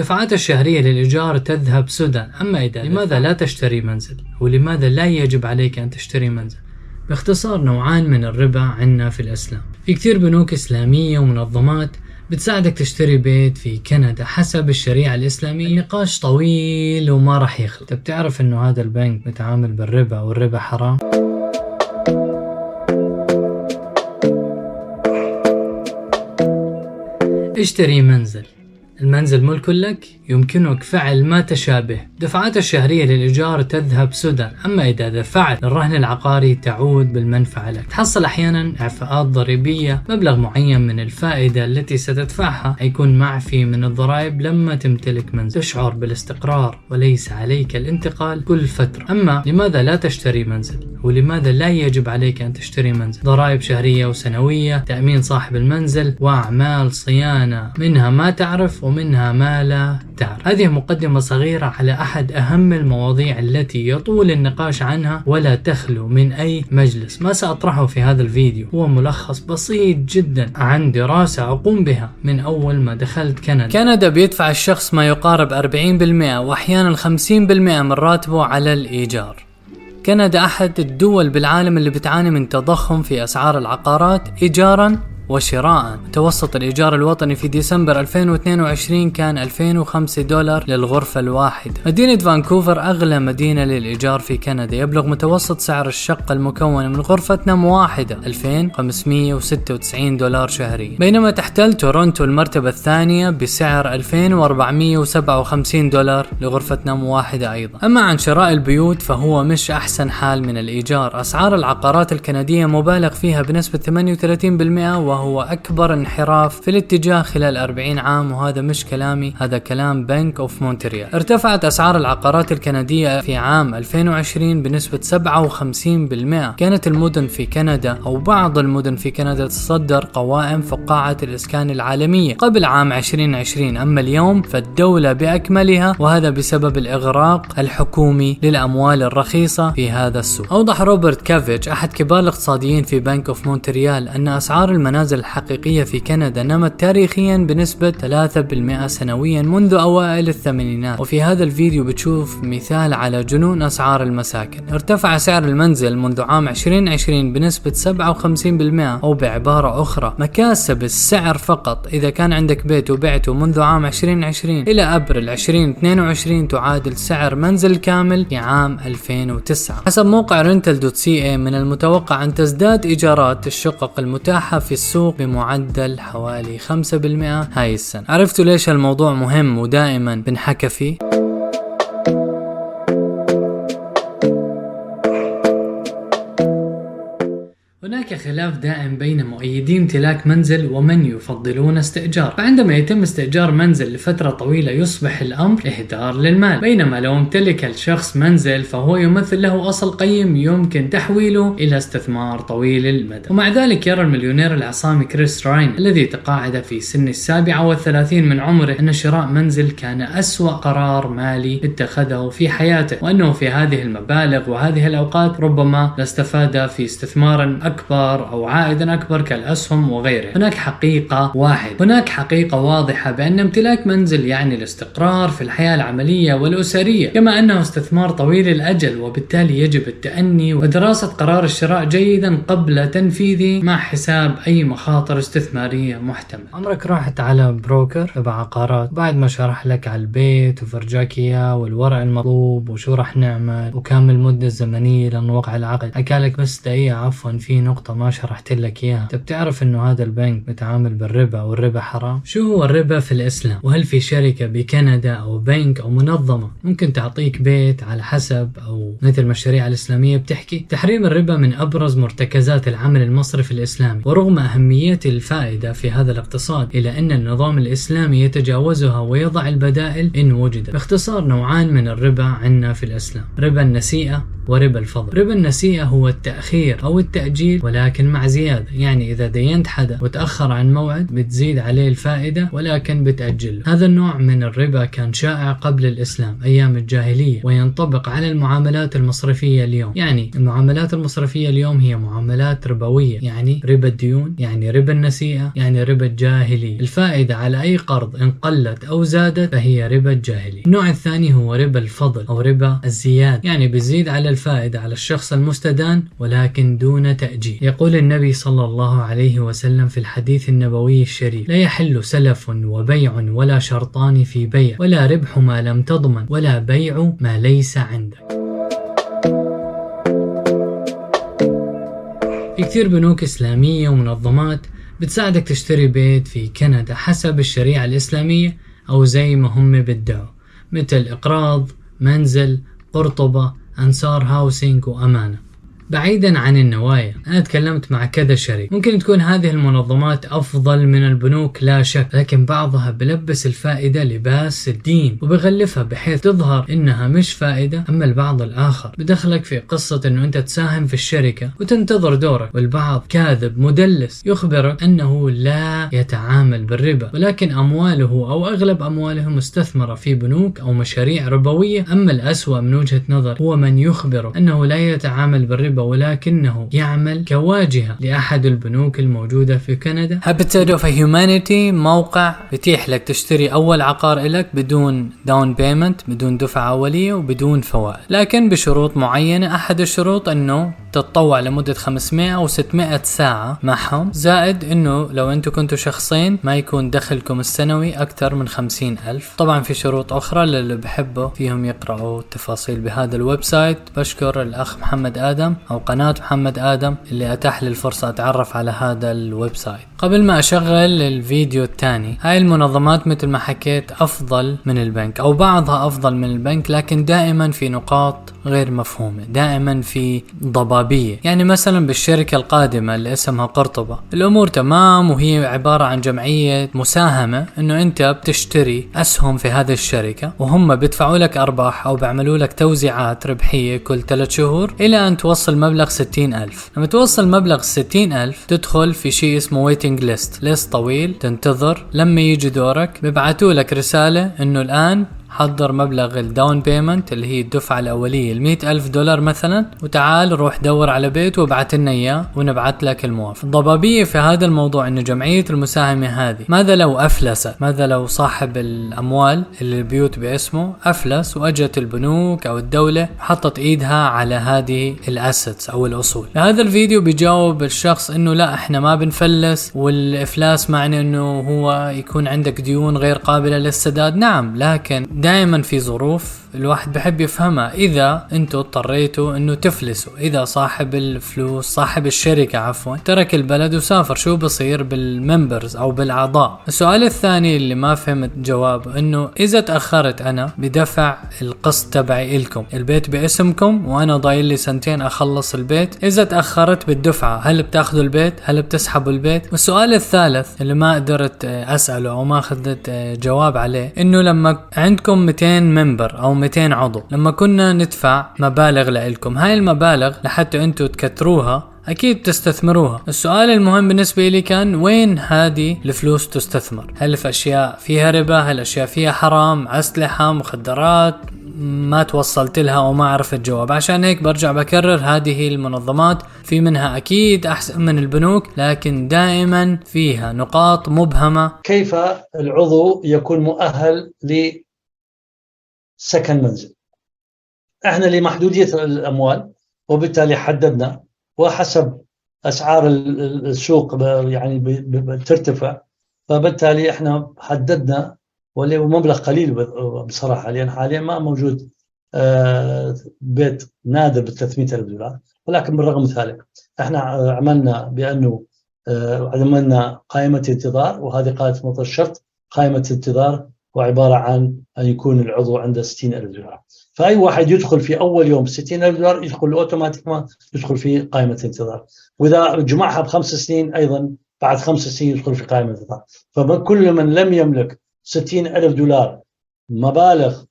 دفعات الشهرية للإيجار تذهب سدى. أما إذا لماذا؟ لا تشتري منزل؟ ولماذا لا يجب عليك أن تشتري منزل؟ باختصار نوعان من الربا عندنا في الإسلام. في كثير بنوك إسلامية ومنظمات بتساعدك تشتري بيت في كندا حسب الشريعة الإسلامية. النقاش طويل وما راح يخلص. طب تعرف إنه هذا البنك متعامل بالربا والربا حرام؟ اشتري منزل. المنزل ملك لك يمكنك فعل ما تشابه. دفعات الشهرية للإيجار تذهب سدى. أما إذا دفعت للرهن العقاري تعود بالمنفعة لك. تحصل أحيانا إعفاءات ضريبية مبلغ معين من الفائدة التي ستدفعها. يكون معفي من الضرائب لما تمتلك منزل. تشعر بالاستقرار وليس عليك الانتقال كل فترة. أما لماذا لا تشتري منزل؟ ولماذا لا يجب عليك أن تشتري منزل؟ ضرائب شهرية وسنوية تأمين صاحب المنزل وأعمال صيانة. منها ما تعرف ومنها ما لا تعرف. هذه مقدمة صغيرة على أحد أهم المواضيع التي يطول النقاش عنها ولا تخلو من أي مجلس. ما سأطرحه في هذا الفيديو. هو ملخص بسيط جدا عن دراسة أقوم بها من أول ما دخلت كندا. كندا بيدفع الشخص ما يقارب 40% وأحيانا 50% من راتبه على الإيجار. كندا أحد الدول بالعالم اللي بتعاني من تضخم في أسعار العقارات إيجارا وشراء. متوسط الإيجار الوطني في ديسمبر 2022 كان 2005 دولار للغرفة الواحدة مدينة فانكوفر أغلى مدينة للإيجار في كندا. يبلغ متوسط سعر الشقة المكونة من غرفة نوم واحدة 2596 دولار شهريا بينما تحتل تورونتو المرتبة الثانية بسعر 2457 دولار لغرفة نوم واحدة أيضا. أما عن شراء البيوت فهو مش أحسن حال من الإيجار. أسعار العقارات الكندية مبالغ فيها بنسبة 38% وهو وهو أكبر انحراف في الاتجاه خلال 40 عام وهذا مش كلامي هذا كلام بنك أوف مونتريال ارتفعت أسعار العقارات الكندية في عام 2020 بنسبة 57% كانت المدن في كندا أو بعض المدن في كندا تصدر قوائم فقاعة الإسكان العالمية قبل عام 2020 أما اليوم فالدولة بأكملها وهذا بسبب الإغراق الحكومي للأموال الرخيصة في هذا السوق. أوضح روبرت كافيتش أحد كبار الاقتصاديين في بنك أوف مونتريال أن أسعار المنازل المنازل الحقيقية في كندا نمت تاريخيا بنسبة 3% سنويا منذ أوائل الثمانينات. وفي هذا الفيديو بتشوف مثال على جنون أسعار المساكن. ارتفع سعر المنزل منذ عام 2020 بنسبة 57% أو بعبارة أخرى. مكاسب السعر فقط. إذا كان عندك بيت وبعته منذ عام 2020 إلى أبريل 2022 تعادل سعر منزل كامل في عام 2009 حسب موقع سي اي من المتوقع أن تزداد إيجارات الشقق المتاحة في السوق السوق بمعدل حوالي 5% هاي السنة. عرفتوا ليش الموضوع مهم ودائما بنحكى فيه؟ خلاف دائم بين مؤيدي امتلاك منزل ومن يفضلون استئجار. فعندما يتم استئجار منزل لفترة طويلة يصبح الأمر إهدار للمال. بينما لو امتلك الشخص منزل فهو يمثل له أصل قيم يمكن تحويله إلى استثمار طويل المدى. ومع ذلك يرى المليونير العصامي كريس راين الذي تقاعد في سن السابعة والثلاثين من عمره أن شراء منزل كان أسوأ قرار مالي اتخذه في حياته وأنه في هذه المبالغ وهذه الأوقات ربما لاستفاد في استثمار أكبر أو عائدا أكبر كالأسهم وغيرها. هناك حقيقة واحد هناك حقيقة واضحة بأن امتلاك منزل يعني الاستقرار في الحياة العملية والأسرية كما أنه استثمار طويل الأجل وبالتالي يجب التأني ودراسة قرار الشراء جيدا قبل تنفيذه مع حساب أي مخاطر استثمارية محتملة. عمرك رحت على بروكر؟ تبع عقارات. بعد ما شرح لك على البيت وفرجاك إياه والورق المطلوب وشو راح نعمل وكم المدة الزمنية لنوقع العقد حكالك بس دقيقة عفوا في نقطة ما شرحت لك إياها. أنت بتعرف إنه هذا البنك متعامل بالربا والربا حرام؟ شو هو الربا في الإسلام؟ وهل في شركة بكندا أو بنك أو منظمة ممكن تعطيك بيت على حسب أو مثل ما الشريعة الإسلامية بتحكي؟ تحريم الربا من أبرز مرتكزات العمل المصرفي الإسلامي ورغم أهمية الفائدة في هذا الاقتصاد إلا أن النظام الإسلامي يتجاوزها ويضع البدائل إن وجدت باختصار نوعان من الربا عندنا في الإسلام. ربا النسيئة وربا الفضل. ربا النسيئة هو التأخير أو التأجيل ولكن مع زيادة. يعني إذا دينت حدا وتأخر عن موعد بتزيد عليه الفائدة ولكن بتأجل. هذا النوع من الربا كان شائع قبل الإسلام أيام الجاهلية وينطبق على المعاملات المصرفية اليوم. يعني المعاملات المصرفية اليوم هي معاملات ربوية. يعني ربا الديون يعني ربا النسيئة يعني ربا الجاهلية. الفائدة على أي قرض إن قلت أو زادت فهي ربا الجاهلية. النوع الثاني هو ربا الفضل أو ربا الزيادة. يعني بيزيد على الفائدة على الشخص المستدان ولكن دون تأجيل. يقول النبي صلى الله عليه وسلم في الحديث النبوي الشريف لا يحل سلف وبيع ولا شرطان في بيع ولا ربح ما لم تضمن ولا بيع ما ليس عندك. في كثير بنوك إسلامية ومنظمات بتساعدك تشتري بيت في كندا حسب الشريعة الإسلامية أو زي ما هم بدعوا مثل إقراض منزل قرطبة أنصار هاوسينج وأمانة. بعيدا عن النوايا. أنا تكلمت مع كذا شريك. ممكن تكون هذه المنظمات أفضل من البنوك لا شك. لكن بعضها بلبس الفائدة لباس الدين وبغلفها بحيث تظهر إنها مش فائدة أما البعض الآخر. بدخلك في قصة إنه أنت تساهم في الشركة وتنتظر دورك والبعض كاذب مدلس يخبرك أنه لا يتعامل بالربا. ولكن أمواله أو أغلب أمواله مستثمرة في بنوك أو مشاريع ربوية. أما الأسوأ من وجهة نظر هو من يخبرك أنه لا يتعامل بالربا ولكنه يعمل كواجهة لأحد البنوك الموجودة في كندا. Habitat of Humanity موقع بتيح لك تشتري أول عقار لك بدون down payment بدون دفعة أولية وبدون فوائد. لكن بشروط معينة أحد الشروط أنه تتطوع لمدة 500 أو 600 ساعة معهم. زائد أنه لو أنتم كنتوا شخصين ما يكون دخلكم السنوي أكثر من 50 ألف. طبعا في شروط أخرى للي بحبوا فيهم يقرأوا التفاصيل بهذا ال website. بشكر الأخ محمد آدم أو قناة محمد آدم اللي أتاح لي الفرصة أتعرف على هذا ال website. قبل ما أشغل الفيديو الثاني هاي المنظمات مثل ما حكيت أفضل من البنك أو بعضها أفضل من البنك لكن دائما في نقاط غير مفهومة دائما في ضبابية. يعني مثلا بالشركة القادمة اللي اسمها قرطبة الأمور تمام وهي عبارة عن جمعية مساهمة أنه أنت بتشتري أسهم في هذه الشركة وهم بيدفعوا لك أرباح أو بيعملوا لك توزيعات ربحية كل ثلاث شهور إلى أن توصل مبلغ ستين ألف. لما توصل مبلغ ستين ألف تدخل في شيء اسمه waiting list list طويل تنتظر. لما يجي دورك بيبعتوا لك رسالة إنه الآن حضر مبلغ ال down payment اللي هي الدفعة الأولية ال ألف دولار مثلا وتعال روح دور على بيت وابعت لنا إياه ونبعت لك الموافق. الضبابية في هذا الموضوع إنه جمعية المساهمة هذه ماذا لو أفلست؟ ماذا لو صاحب الأموال اللي البيوت باسمه أفلس وأجت البنوك أو الدولة حطت إيدها على هذه ال assets أو الأصول؟ لهذا الفيديو بيجاوب الشخص إنه لا إحنا ما بنفلس والإفلاس معنى إنه هو يكون عندك ديون غير قابلة للسداد. نعم لكن دائما في ظروف الواحد بحب يفهمها. إذا أنتوا اضطريتوا إنه تفلسوا. إذا صاحب الفلوس صاحب الشركة عفوا ترك البلد وسافر شو بصير بال members أو بالأعضاء؟ السؤال الثاني اللي ما فهمت جوابه إنه إذا تأخرت أنا بدفع القسط تبعي لكم البيت باسمكم وأنا ضايل لي سنتين أخلص البيت. إذا تأخرت بالدفعة هل بتأخذوا البيت؟ هل بتسحبوا البيت؟ والسؤال الثالث اللي ما قدرت أسأله أو ما أخذت جواب عليه إنه لما عندكم 200 ممبر أو 200 عضو. لما كنا ندفع مبالغ لكم هاي المبالغ لحتى أنتم تكتروها أكيد تستثمروها. السؤال المهم بالنسبة لي كان وين هذه الفلوس تستثمر؟ هل في أشياء فيها ربا؟ هل أشياء فيها حرام؟ اسلحة مخدرات؟ ما توصلت لها وما عرفت جواب عشان هيك برجع بكرر هذه المنظمات في منها أكيد أحسن من البنوك لكن دائما فيها نقاط مبهمة. كيف العضو يكون مؤهل سكن منزل. إحنا لمحدوديه الأموال وبالتالي حددنا وحسب أسعار السوق يعني ترتفع فبالتالي إحنا حددنا ومبلغ قليل بصراحة لأن حاليا ما موجود آه، بيت نادر ب 300 الف دولار ولكن بالرغم ذلك إحنا عملنا بأنه آه، عملنا قائمة انتظار وهذه قائمة الشرط قائمة انتظار وعبارة عن أن يكون العضو عنده 60 ألف دولار. فأي واحد يدخل في أول يوم 60 ألف دولار يدخل أوتوماتيكما يدخل في قائمة انتظار وإذا جمعها بخمس سنين أيضا بعد خمس سنين يدخل في قائمة انتظار فكل من لم يملك 60 ألف دولار مبالغ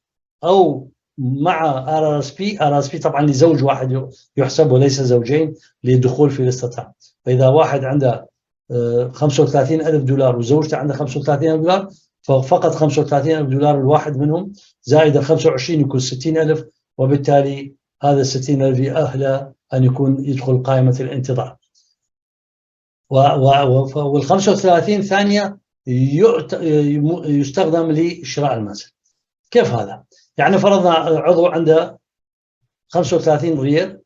أو مع آر إس بي آر إس بي طبعا لزوج واحد يحسب وليس زوجين للدخول في الاستطاعه فإذا واحد عنده 35 ألف دولار وزوجته عندها 35 ألف دولار ففقط 35 ألف دولار الواحد منهم زائد ال 25 يكون 60 ألف وبالتالي هذا ال 60 ألف يأهله أن يكون يدخل قائمة الانتظار وال 35 ثانية يستخدم لشراء المنزل كيف هذا؟ يعني فرضنا عضو عنده 35 ريال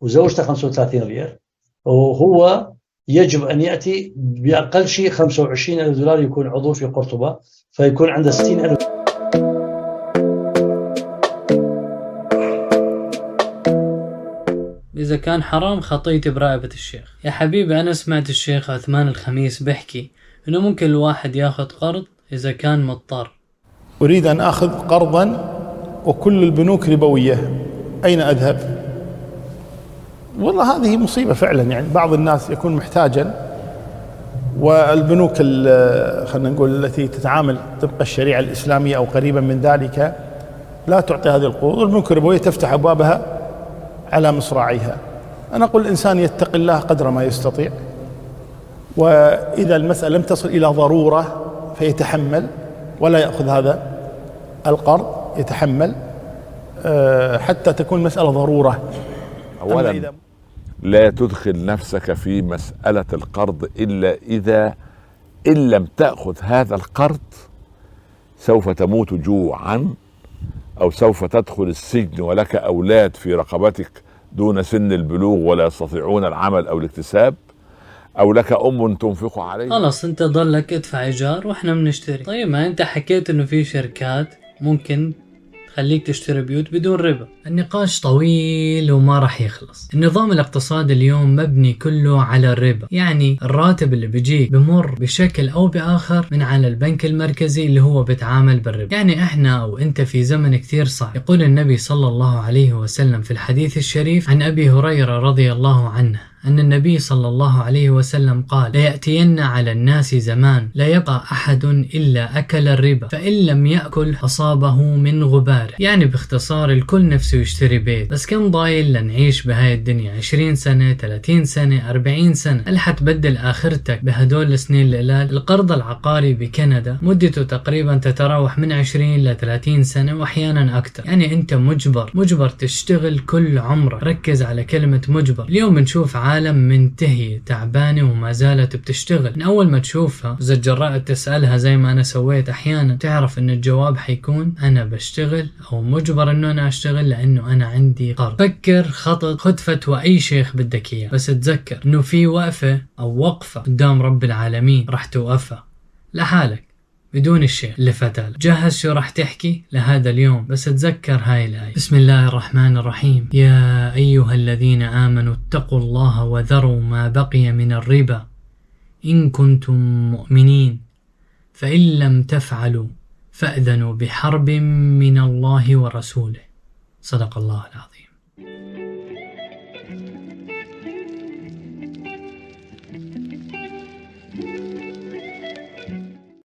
وزوجته 35 ريال وهو يجب أن يأتي بأقل شيء 25 ألف دولار يكون عضو في قرطبة فيكون عنده 60 ألف. إذا كان حرام خطيت برقبة الشيخ. يا حبيبي أنا سمعت الشيخ عثمان الخميس بحكي إنه ممكن الواحد يأخذ قرض إذا كان مضطر. أريد أن آخذ قرضا وكل البنوك ربوية. أين أذهب؟ والله هذه مصيبة فعلا يعني بعض الناس يكون محتاجا والبنوك خلينا نقول التي تتعامل طبق الشريعة الإسلامية أو قريبا من ذلك لا تعطي هذه القروض والبنوك الربوية تفتح أبوابها على مصراعيها. أنا أقول الإنسان يتقي الله قدر ما يستطيع وإذا المسألة لم تصل إلى ضرورة فيتحمل ولا يأخذ هذا القرض يتحمل آه، حتى تكون مسألة ضرورة. أولا لا تدخل نفسك في مسألة القرض إلا إذا إن لم تأخذ هذا القرض سوف تموت جوعا أو سوف تدخل السجن ولك أولاد في رقبتك دون سن البلوغ ولا يستطيعون العمل أو الاكتساب أو لك أم تنفق عليها. خلاص انت ضلك ادفع إيجار وإحنا بنشتري. طيب ما أنت حكيت إنه في شركات ممكن خليك تشتري بيوت بدون ربا. النقاش طويل وما راح يخلص. النظام الاقتصادي اليوم مبني كله على الربا. يعني الراتب اللي بيجيك بمر بشكل أو بآخر من على البنك المركزي اللي هو بيتعامل بالربا. يعني إحنا أو انت في زمن كثير صعب. يقول النبي صلى الله عليه وسلم في الحديث الشريف عن أبي هريرة رضي الله عنه أن النبي صلى الله عليه وسلم قال ليأتين على الناس زمان لا يبقى أحد إلا أكل الربا فإن لم يأكل أصابه من غباره يعني باختصار الكل نفسه يشتري بيت بس كم ضايل لنعيش بهاي الدنيا؟ 20 سنة 30 سنة 40 سنة؟ هل حتبدل آخرتك بهدول السنين القلال القرض العقاري بكندا مدته تقريبا تتراوح من 20 ل 30 سنة وأحيانا أكثر. يعني أنت مجبر مجبر تشتغل كل عمرك. ركز على كلمة مجبر. اليوم بنشوف عالم منتهية تعبانة وما زالت بتشتغل. من أول ما تشوفها إذا تجرأت تسألها زي ما أنا سويت أحيانا تعرف إن الجواب حيكون أنا بشتغل أو مجبر إنه أنا أشتغل لأنه أنا عندي قرض. فكر خطط خذ فتوى أي شيخ بدك إياه. بس تذكر إنه في وقفة أو وقفة قدام رب العالمين راح توقفها. لحالك. بدون الشيء اللي فتال جهز شو راح تحكي لهذا اليوم بس تذكر هاي الآية. بسم الله الرحمن الرحيم. يا أيها الذين آمنوا اتقوا الله وذروا ما بقي من الربا. إن كنتم مؤمنين فإن لم تفعلوا فأذنوا بحرب من الله ورسوله. صدق الله العظيم.